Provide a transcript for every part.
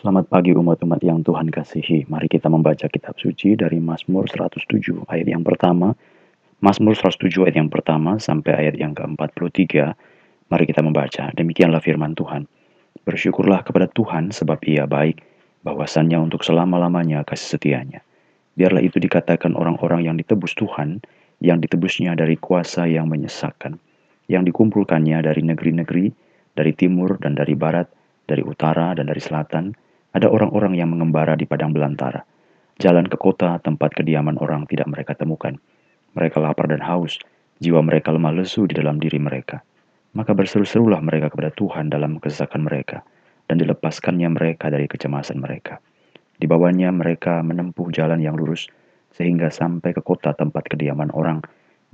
Selamat pagi umat-umat yang Tuhan kasihi. Mari kita membaca kitab suci dari Mazmur 107 ayat yang pertama. Mazmur 107 ayat yang pertama sampai ayat yang ke-43. Mari kita membaca. Demikianlah firman Tuhan. Bersyukurlah kepada Tuhan sebab ia baik, bahwasannya untuk selama-lamanya kasih setianya. Biarlah itu dikatakan orang-orang yang ditebus Tuhan, yang ditebusnya dari kuasa yang menyesakkan, yang dikumpulkannya dari negeri-negeri, dari timur dan dari barat, dari utara dan dari selatan, ada orang-orang yang mengembara di padang belantara. Jalan ke kota tempat kediaman orang tidak mereka temukan. Mereka lapar dan haus, jiwa mereka lemah lesu di dalam diri mereka. Maka berseru-serulah mereka kepada Tuhan dalam kesesakan mereka, dan dilepaskannya mereka dari kecemasan mereka. Dibawanya mereka menempuh jalan yang lurus, sehingga sampai ke kota tempat kediaman orang.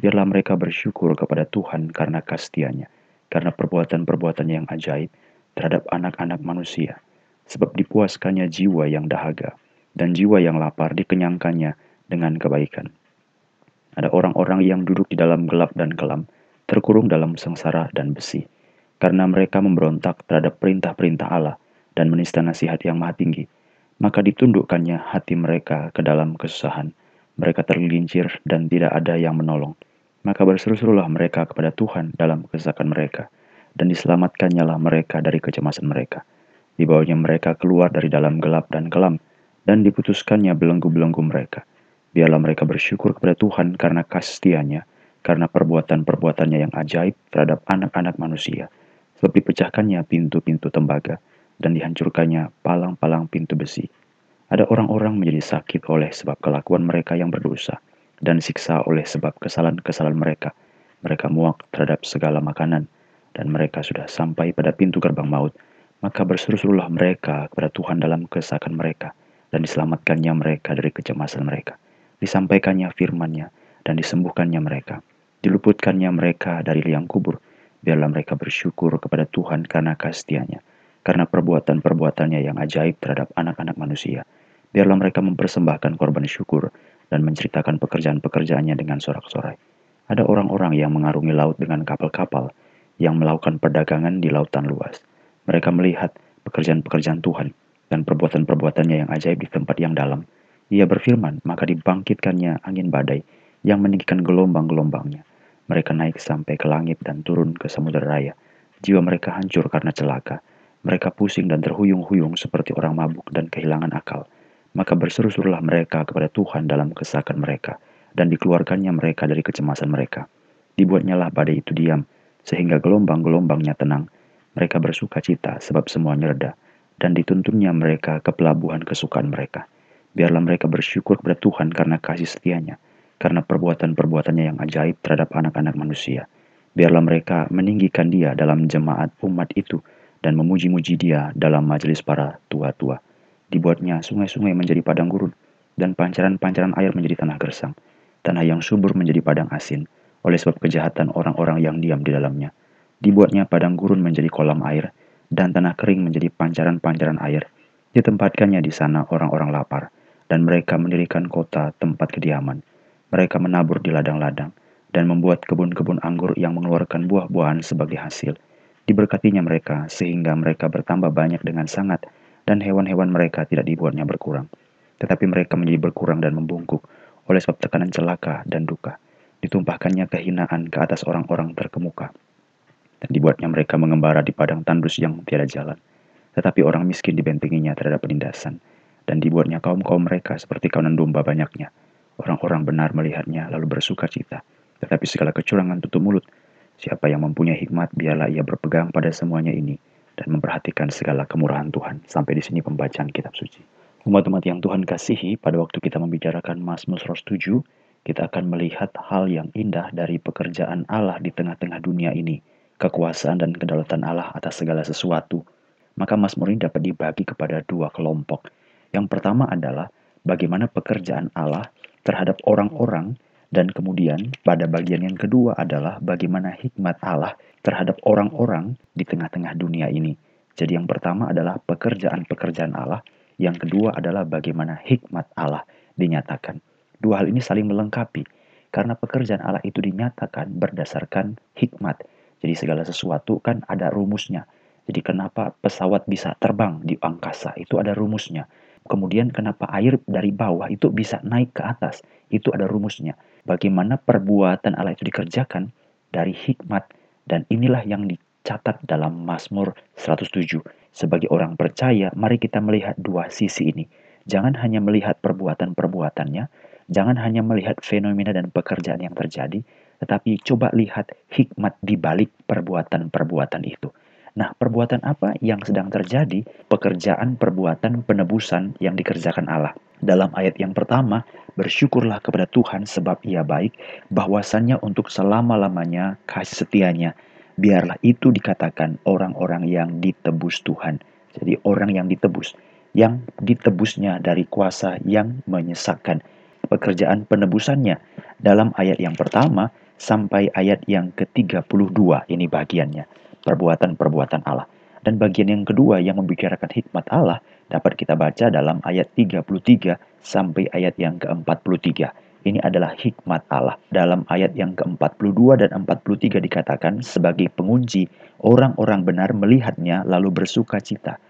Biarlah mereka bersyukur kepada Tuhan karena kastianya, karena perbuatan-perbuatannya yang ajaib terhadap anak-anak manusia. Sebab dipuaskannya jiwa yang dahaga, dan jiwa yang lapar dikenyangkannya dengan kebaikan. Ada orang-orang yang duduk di dalam gelap dan kelam, terkurung dalam sengsara dan besi, karena mereka memberontak terhadap perintah-perintah Allah dan menista nasihat yang maha tinggi, maka ditundukkannya hati mereka ke dalam kesusahan. Mereka tergelincir dan tidak ada yang menolong. Maka berseru-serulah mereka kepada Tuhan dalam kesesakan mereka, dan diselamatkannya lah mereka dari kecemasan mereka. Dibawanya mereka keluar dari dalam gelap dan kelam, dan diputuskannya belenggu-belenggu mereka. Biarlah mereka bersyukur kepada Tuhan karena kasih karena perbuatan-perbuatannya yang ajaib terhadap anak-anak manusia, sebab dipecahkannya pintu-pintu tembaga dan dihancurkannya palang-palang pintu besi. Ada orang-orang menjadi sakit oleh sebab kelakuan mereka yang berdosa, dan siksa oleh sebab kesalahan-kesalahan mereka. Mereka muak terhadap segala makanan, dan mereka sudah sampai pada pintu gerbang maut. Maka berseru-serulah mereka kepada Tuhan dalam kesakan mereka, dan diselamatkannya mereka dari kecemasan mereka. Disampaikannya firman-Nya, dan disembuhkannya mereka diluputkannya mereka dari liang kubur. Biarlah mereka bersyukur kepada Tuhan karena kasih karena perbuatan-perbuatannya yang ajaib terhadap anak-anak manusia. Biarlah mereka mempersembahkan korban syukur dan menceritakan pekerjaan-pekerjaannya dengan sorak-sorai. Ada orang-orang yang mengarungi laut dengan kapal-kapal yang melakukan perdagangan di lautan luas. Mereka melihat pekerjaan-pekerjaan Tuhan dan perbuatan-perbuatannya yang ajaib di tempat yang dalam. Ia berfirman, maka dibangkitkannya angin badai yang meninggikan gelombang-gelombangnya mereka naik sampai ke langit dan turun ke samudera raya. Jiwa mereka hancur karena celaka. Mereka pusing dan terhuyung-huyung seperti orang mabuk dan kehilangan akal. Maka berseru-serulah mereka kepada Tuhan dalam kesakan mereka, dan dikeluarkannya mereka dari kecemasan mereka. Dibuatnyalah badai itu diam, sehingga gelombang-gelombangnya tenang. Mereka bersuka cita sebab semuanya reda, dan dituntunnya mereka ke pelabuhan kesukaan mereka. Biarlah mereka bersyukur kepada Tuhan karena kasih setianya, karena perbuatan-perbuatannya yang ajaib terhadap anak-anak manusia. Biarlah mereka meninggikan dia dalam jemaat umat itu dan memuji-muji dia dalam majelis para tua-tua. Dibuatnya sungai-sungai menjadi padang gurun dan pancaran-pancaran air menjadi tanah gersang. Tanah yang subur menjadi padang asin oleh sebab kejahatan orang-orang yang diam di dalamnya. Dibuatnya padang gurun menjadi kolam air dan tanah kering menjadi pancaran-pancaran air. Ditempatkannya di sana orang-orang lapar dan mereka mendirikan kota tempat kediaman mereka menabur di ladang-ladang dan membuat kebun-kebun anggur yang mengeluarkan buah-buahan sebagai hasil. Diberkatinya mereka sehingga mereka bertambah banyak dengan sangat dan hewan-hewan mereka tidak dibuatnya berkurang. Tetapi mereka menjadi berkurang dan membungkuk oleh sebab tekanan celaka dan duka. Ditumpahkannya kehinaan ke atas orang-orang terkemuka. Dan dibuatnya mereka mengembara di padang tandus yang tiada jalan. Tetapi orang miskin dibentenginya terhadap penindasan. Dan dibuatnya kaum-kaum mereka seperti kawanan domba banyaknya Orang-orang benar melihatnya lalu bersuka cita. Tetapi segala kecurangan tutup mulut. Siapa yang mempunyai hikmat, biarlah ia berpegang pada semuanya ini dan memperhatikan segala kemurahan Tuhan. Sampai di sini pembacaan kitab suci. Umat-umat yang Tuhan kasihi, pada waktu kita membicarakan Mazmur 107, kita akan melihat hal yang indah dari pekerjaan Allah di tengah-tengah dunia ini. Kekuasaan dan kedaulatan Allah atas segala sesuatu. Maka Mazmur ini dapat dibagi kepada dua kelompok. Yang pertama adalah bagaimana pekerjaan Allah terhadap orang-orang dan kemudian pada bagian yang kedua adalah bagaimana hikmat Allah terhadap orang-orang di tengah-tengah dunia ini. Jadi yang pertama adalah pekerjaan-pekerjaan Allah, yang kedua adalah bagaimana hikmat Allah dinyatakan. Dua hal ini saling melengkapi karena pekerjaan Allah itu dinyatakan berdasarkan hikmat. Jadi segala sesuatu kan ada rumusnya. Jadi kenapa pesawat bisa terbang di angkasa? Itu ada rumusnya. Kemudian kenapa air dari bawah itu bisa naik ke atas? Itu ada rumusnya. Bagaimana perbuatan Allah itu dikerjakan dari hikmat dan inilah yang dicatat dalam Mazmur 107. Sebagai orang percaya, mari kita melihat dua sisi ini. Jangan hanya melihat perbuatan-perbuatannya, jangan hanya melihat fenomena dan pekerjaan yang terjadi, tetapi coba lihat hikmat di balik perbuatan-perbuatan itu. Nah, perbuatan apa yang sedang terjadi? Pekerjaan perbuatan penebusan yang dikerjakan Allah. Dalam ayat yang pertama, bersyukurlah kepada Tuhan sebab ia baik, bahwasannya untuk selama-lamanya kasih setianya. Biarlah itu dikatakan orang-orang yang ditebus Tuhan. Jadi orang yang ditebus. Yang ditebusnya dari kuasa yang menyesakkan. Pekerjaan penebusannya dalam ayat yang pertama sampai ayat yang ke-32 ini bagiannya perbuatan-perbuatan Allah. Dan bagian yang kedua yang membicarakan hikmat Allah dapat kita baca dalam ayat 33 sampai ayat yang ke-43. Ini adalah hikmat Allah. Dalam ayat yang ke-42 dan 43 dikatakan sebagai pengunci, orang-orang benar melihatnya lalu bersuka cita.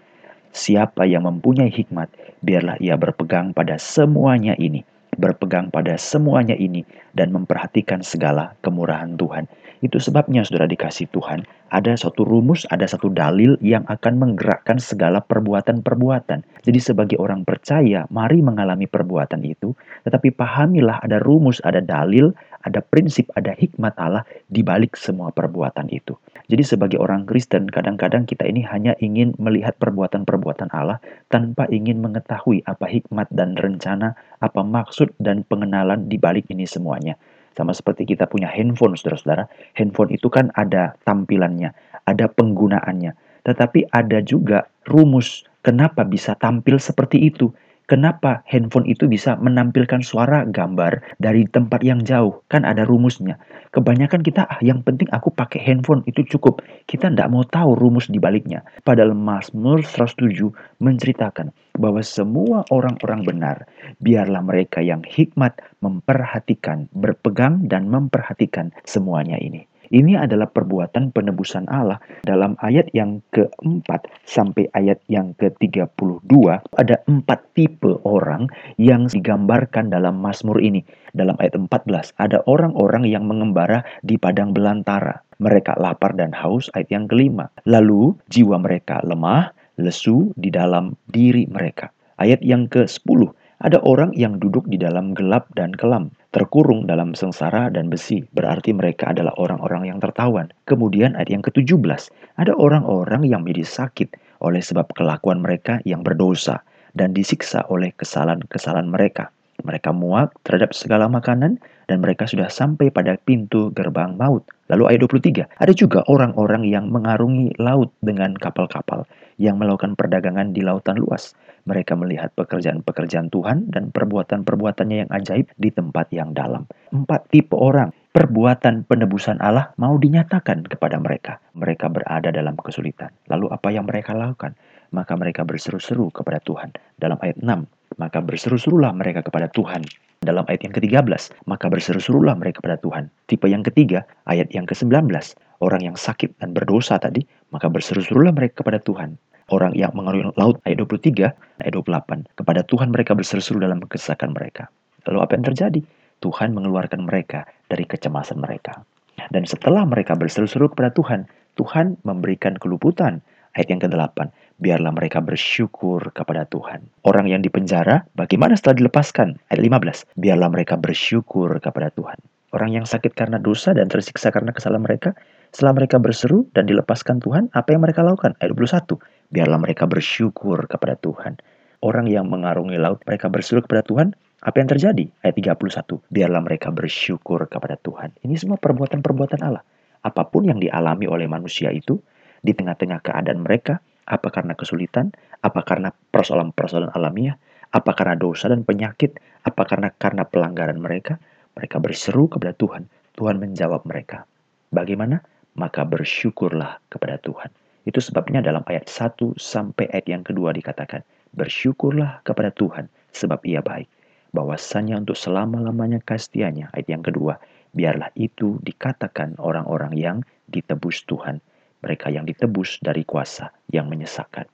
Siapa yang mempunyai hikmat, biarlah ia berpegang pada semuanya ini berpegang pada semuanya ini dan memperhatikan segala kemurahan Tuhan. Itu sebabnya saudara dikasih Tuhan, ada satu rumus, ada satu dalil yang akan menggerakkan segala perbuatan-perbuatan. Jadi sebagai orang percaya, mari mengalami perbuatan itu, tetapi pahamilah ada rumus, ada dalil, ada prinsip, ada hikmat Allah di balik semua perbuatan itu. Jadi sebagai orang Kristen, kadang-kadang kita ini hanya ingin melihat perbuatan-perbuatan Allah tanpa ingin mengetahui apa hikmat dan rencana, apa maksud dan pengenalan di balik ini semuanya. Sama seperti kita punya handphone, saudara-saudara. Handphone itu kan ada tampilannya, ada penggunaannya. Tetapi ada juga rumus kenapa bisa tampil seperti itu. Kenapa handphone itu bisa menampilkan suara gambar dari tempat yang jauh? Kan ada rumusnya. Kebanyakan kita, ah, yang penting aku pakai handphone itu cukup. Kita tidak mau tahu rumus di baliknya. Padahal Mazmur 107 menceritakan bahwa semua orang-orang benar, biarlah mereka yang hikmat memperhatikan, berpegang dan memperhatikan semuanya ini. Ini adalah perbuatan penebusan Allah dalam ayat yang keempat sampai ayat yang ke-32 ada empat tipe orang yang digambarkan dalam Mazmur ini. Dalam ayat 14 ada orang-orang yang mengembara di padang belantara. Mereka lapar dan haus ayat yang kelima. Lalu jiwa mereka lemah, lesu di dalam diri mereka. Ayat yang ke-10 ada orang yang duduk di dalam gelap dan kelam terkurung dalam sengsara dan besi, berarti mereka adalah orang-orang yang tertawan. Kemudian ayat yang ke-17, ada orang-orang yang menjadi sakit oleh sebab kelakuan mereka yang berdosa dan disiksa oleh kesalahan-kesalahan mereka. Mereka muak terhadap segala makanan dan mereka sudah sampai pada pintu gerbang maut. Lalu ayat 23, ada juga orang-orang yang mengarungi laut dengan kapal-kapal yang melakukan perdagangan di lautan luas. Mereka melihat pekerjaan-pekerjaan Tuhan dan perbuatan-perbuatannya yang ajaib di tempat yang dalam. Empat tipe orang perbuatan penebusan Allah mau dinyatakan kepada mereka. Mereka berada dalam kesulitan. Lalu apa yang mereka lakukan? Maka mereka berseru-seru kepada Tuhan. Dalam ayat 6, maka berseru-serulah mereka kepada Tuhan. Dalam ayat yang ke-13, maka berseru-serulah mereka kepada Tuhan. Tipe yang ketiga, ayat yang ke-19, orang yang sakit dan berdosa tadi, maka berseru-serulah mereka kepada Tuhan orang yang mengarungi laut ayat 23 ayat 28 kepada Tuhan mereka berseru-seru dalam kesesakan mereka. Lalu apa yang terjadi? Tuhan mengeluarkan mereka dari kecemasan mereka. Dan setelah mereka berseru-seru kepada Tuhan Tuhan memberikan keluputan. Ayat yang ke-8 biarlah mereka bersyukur kepada Tuhan. Orang yang dipenjara bagaimana setelah dilepaskan? Ayat 15 biarlah mereka bersyukur kepada Tuhan. Orang yang sakit karena dosa dan tersiksa karena kesalahan mereka setelah mereka berseru dan dilepaskan Tuhan, apa yang mereka lakukan? Ayat 21. Biarlah mereka bersyukur kepada Tuhan. Orang yang mengarungi laut, mereka berseru kepada Tuhan, apa yang terjadi? Ayat 31. Biarlah mereka bersyukur kepada Tuhan. Ini semua perbuatan-perbuatan Allah. Apa pun yang dialami oleh manusia itu, di tengah-tengah keadaan mereka, apa karena kesulitan, apa karena persoalan-persoalan alamiah, apa karena dosa dan penyakit, apa karena karena pelanggaran mereka, mereka berseru kepada Tuhan. Tuhan menjawab mereka. Bagaimana? maka bersyukurlah kepada Tuhan. Itu sebabnya dalam ayat 1 sampai ayat yang kedua dikatakan, bersyukurlah kepada Tuhan sebab ia baik. Bahwasannya untuk selama-lamanya kasih ayat yang kedua, biarlah itu dikatakan orang-orang yang ditebus Tuhan. mereka yang ditebus dari kuasa yang menyesakkan.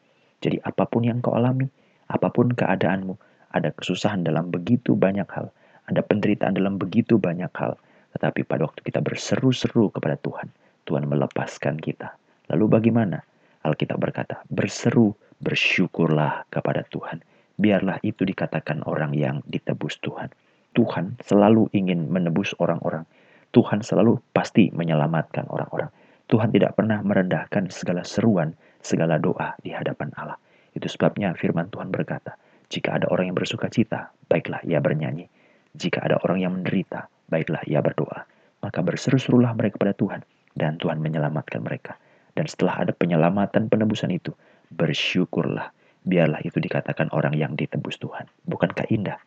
Jadi apa pun yang kau alami, apa pun keadaanmu, ada kesusahan dalam begitu banyak hal, ada penderitaan dalam begitu banyak hal, tetapi pada waktu kita berseru-seru kepada Tuhan, Tuhan melepaskan kita. Lalu bagaimana? Alkitab berkata, berseru, bersyukurlah kepada Tuhan. Biarlah itu dikatakan orang yang ditebus Tuhan. Tuhan selalu ingin menebus orang-orang. Tuhan selalu pasti menyelamatkan orang-orang. Tuhan tidak pernah merendahkan segala seruan, segala doa di hadapan Allah. Itu sebabnya firman Tuhan berkata, jika ada orang yang bersuka cita, baiklah ia bernyanyi. Jika ada orang yang menderita, baiklah ia berdoa. Maka berseru-serulah mereka kepada Tuhan, dan Tuhan menyelamatkan mereka. Dan setelah ada penyelamatan penebusan itu, bersyukurlah. Biarlah itu dikatakan orang yang ditebus Tuhan. Bukankah indah?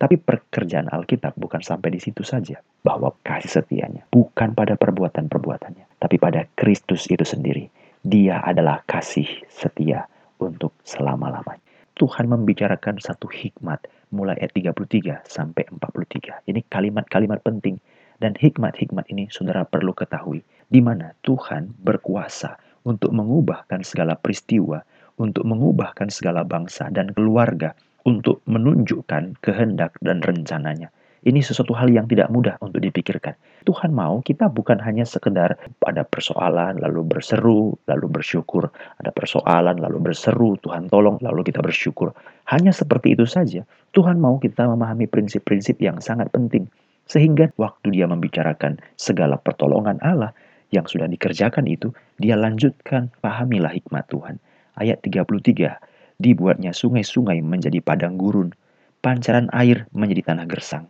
Tapi pekerjaan Alkitab bukan sampai di situ saja. Bahwa kasih setianya bukan pada perbuatan-perbuatannya. Tapi pada Kristus itu sendiri. Dia adalah kasih setia untuk selama-lamanya. Tuhan membicarakan satu hikmat mulai ayat 33 sampai 43. Ini kalimat-kalimat penting. Dan hikmat-hikmat ini saudara perlu ketahui. Di mana Tuhan berkuasa untuk mengubahkan segala peristiwa, untuk mengubahkan segala bangsa dan keluarga untuk menunjukkan kehendak dan rencananya. Ini sesuatu hal yang tidak mudah untuk dipikirkan. Tuhan mau kita bukan hanya sekedar ada persoalan lalu berseru, lalu bersyukur. Ada persoalan lalu berseru, Tuhan tolong lalu kita bersyukur. Hanya seperti itu saja. Tuhan mau kita memahami prinsip-prinsip yang sangat penting. Sehingga waktu dia membicarakan segala pertolongan Allah yang sudah dikerjakan itu, dia lanjutkan, pahamilah hikmat Tuhan. Ayat 33, dibuatnya sungai-sungai menjadi padang gurun, pancaran air menjadi tanah gersang.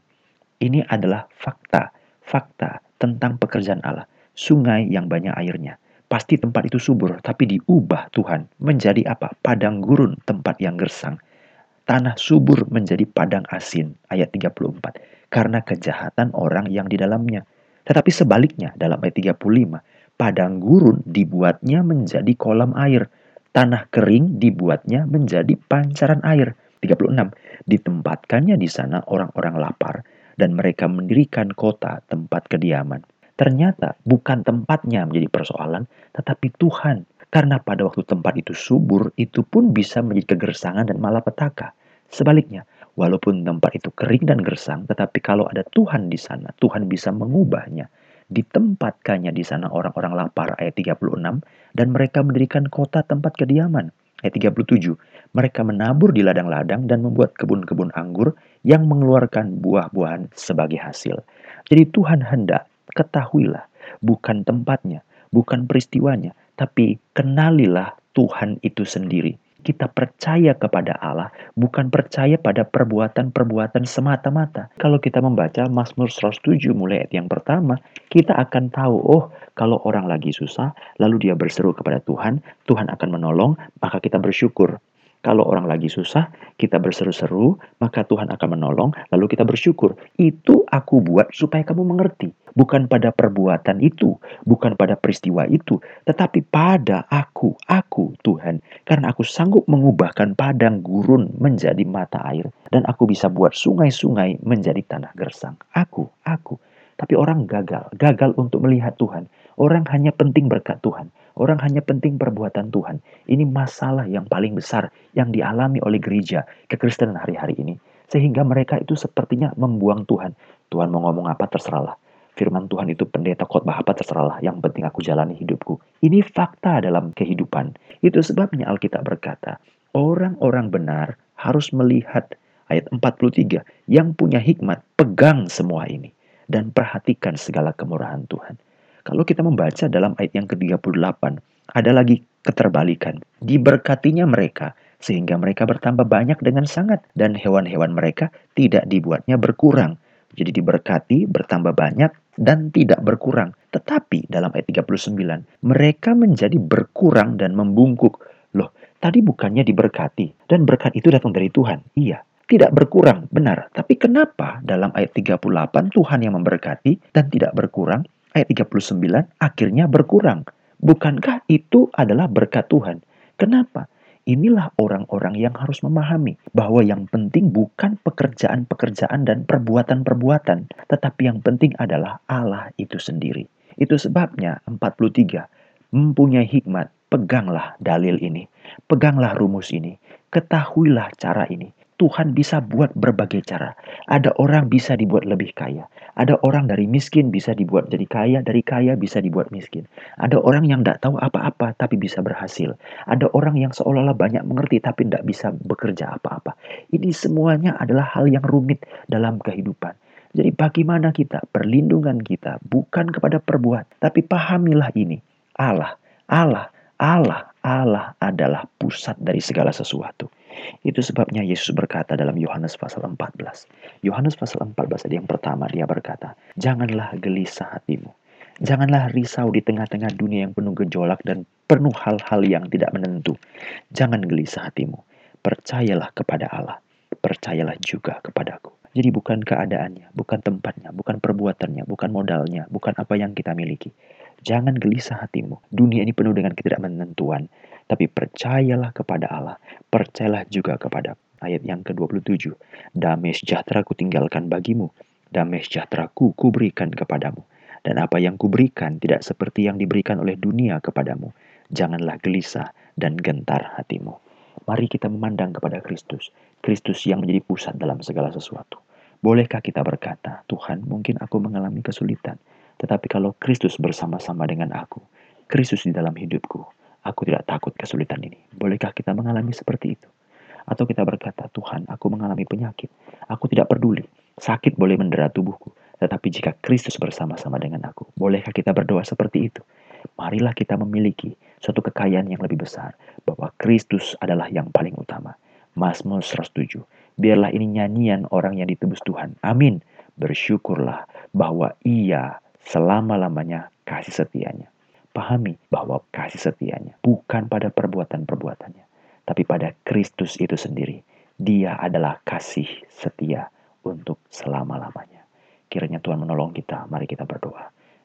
Ini adalah fakta, fakta tentang pekerjaan Allah. Sungai yang banyak airnya. Pasti tempat itu subur, tapi diubah Tuhan menjadi apa? Padang gurun, tempat yang gersang. Tanah subur menjadi padang asin, ayat 34. Karena kejahatan orang yang di dalamnya. Tetapi sebaliknya, dalam ayat 35, padang gurun dibuatnya menjadi kolam air tanah kering dibuatnya menjadi pancaran air. 36. Ditempatkannya di sana orang-orang lapar dan mereka mendirikan kota tempat kediaman. Ternyata bukan tempatnya menjadi persoalan, tetapi Tuhan. Karena pada waktu tempat itu subur, itu pun bisa menjadi kegersangan dan malapetaka. Sebaliknya, walaupun tempat itu kering dan gersang, tetapi kalau ada Tuhan di sana, Tuhan bisa mengubahnya ditempatkannya di sana orang-orang lapar ayat 36 dan mereka mendirikan kota tempat kediaman ayat 37 mereka menabur di ladang-ladang dan membuat kebun-kebun anggur yang mengeluarkan buah-buahan sebagai hasil. Jadi Tuhan hendak ketahuilah bukan tempatnya bukan peristiwanya tapi kenalilah Tuhan itu sendiri kita percaya kepada Allah, bukan percaya pada perbuatan-perbuatan semata-mata. Kalau kita membaca Mazmur 107 mulai ayat yang pertama, kita akan tahu, oh kalau orang lagi susah, lalu dia berseru kepada Tuhan, Tuhan akan menolong, maka kita bersyukur. Kalau orang lagi susah, kita berseru-seru, maka Tuhan akan menolong, lalu kita bersyukur. Itu aku buat supaya kamu mengerti. Bukan pada perbuatan itu, bukan pada peristiwa itu, tetapi pada aku, aku Tuhan. Karena aku sanggup mengubahkan padang gurun menjadi mata air. Dan aku bisa buat sungai-sungai menjadi tanah gersang. Aku, aku. Tapi orang gagal, gagal untuk melihat Tuhan. Orang hanya penting berkat Tuhan. Orang hanya penting perbuatan Tuhan. Ini masalah yang paling besar yang dialami oleh gereja kekristenan hari-hari ini. Sehingga mereka itu sepertinya membuang Tuhan. Tuhan mau ngomong apa terserahlah. Firman Tuhan itu pendeta khotbah apa terserahlah. Yang penting aku jalani hidupku. Ini fakta dalam kehidupan. Itu sebabnya Alkitab berkata, orang-orang benar harus melihat ayat 43 yang punya hikmat pegang semua ini dan perhatikan segala kemurahan Tuhan. Kalau kita membaca dalam ayat yang ke-38, ada lagi keterbalikan. Diberkatinya mereka sehingga mereka bertambah banyak dengan sangat dan hewan-hewan mereka tidak dibuatnya berkurang. Jadi diberkati, bertambah banyak dan tidak berkurang. Tetapi dalam ayat 39, mereka menjadi berkurang dan membungkuk. Loh, tadi bukannya diberkati dan berkat itu datang dari Tuhan. Iya, tidak berkurang, benar. Tapi kenapa dalam ayat 38 Tuhan yang memberkati dan tidak berkurang, ayat 39 akhirnya berkurang. Bukankah itu adalah berkat Tuhan? Kenapa? Inilah orang-orang yang harus memahami bahwa yang penting bukan pekerjaan-pekerjaan dan perbuatan-perbuatan, tetapi yang penting adalah Allah itu sendiri. Itu sebabnya 43 mempunyai hikmat, peganglah dalil ini, peganglah rumus ini, ketahuilah cara ini. Tuhan bisa buat berbagai cara. Ada orang bisa dibuat lebih kaya. Ada orang dari miskin bisa dibuat jadi kaya. Dari kaya bisa dibuat miskin. Ada orang yang tidak tahu apa-apa tapi bisa berhasil. Ada orang yang seolah-olah banyak mengerti tapi tidak bisa bekerja apa-apa. Ini semuanya adalah hal yang rumit dalam kehidupan. Jadi bagaimana kita, perlindungan kita bukan kepada perbuatan. Tapi pahamilah ini. Allah, Allah, Allah, Allah adalah pusat dari segala sesuatu. Itu sebabnya Yesus berkata dalam Yohanes pasal 14. Yohanes pasal 14 yang pertama dia berkata, Janganlah gelisah hatimu. Janganlah risau di tengah-tengah dunia yang penuh gejolak dan penuh hal-hal yang tidak menentu. Jangan gelisah hatimu. Percayalah kepada Allah. Percayalah juga kepadaku. Jadi bukan keadaannya, bukan tempatnya, bukan perbuatannya, bukan modalnya, bukan apa yang kita miliki. Jangan gelisah hatimu. Dunia ini penuh dengan ketidakmenentuan. Tapi percayalah kepada Allah. Percayalah juga kepada ayat yang ke-27. Damai sejahtera ku tinggalkan bagimu. Damai sejahtera ku kuberikan kepadamu. Dan apa yang kuberikan tidak seperti yang diberikan oleh dunia kepadamu. Janganlah gelisah dan gentar hatimu. Mari kita memandang kepada Kristus. Kristus yang menjadi pusat dalam segala sesuatu. Bolehkah kita berkata, Tuhan mungkin aku mengalami kesulitan. Tetapi kalau Kristus bersama-sama dengan aku, Kristus di dalam hidupku, Aku tidak takut kesulitan ini. Bolehkah kita mengalami seperti itu? Atau kita berkata, Tuhan, aku mengalami penyakit. Aku tidak peduli. Sakit boleh mendera tubuhku. Tetapi jika Kristus bersama-sama dengan aku, bolehkah kita berdoa seperti itu? Marilah kita memiliki suatu kekayaan yang lebih besar. Bahwa Kristus adalah yang paling utama. Mazmur 107. Biarlah ini nyanyian orang yang ditebus Tuhan. Amin. Bersyukurlah bahwa ia selama-lamanya kasih setianya. Pahami bahwa kasih setianya bukan pada perbuatan-perbuatannya, tapi pada Kristus itu sendiri. Dia adalah kasih setia untuk selama-lamanya. Kiranya Tuhan menolong kita. Mari kita berdoa.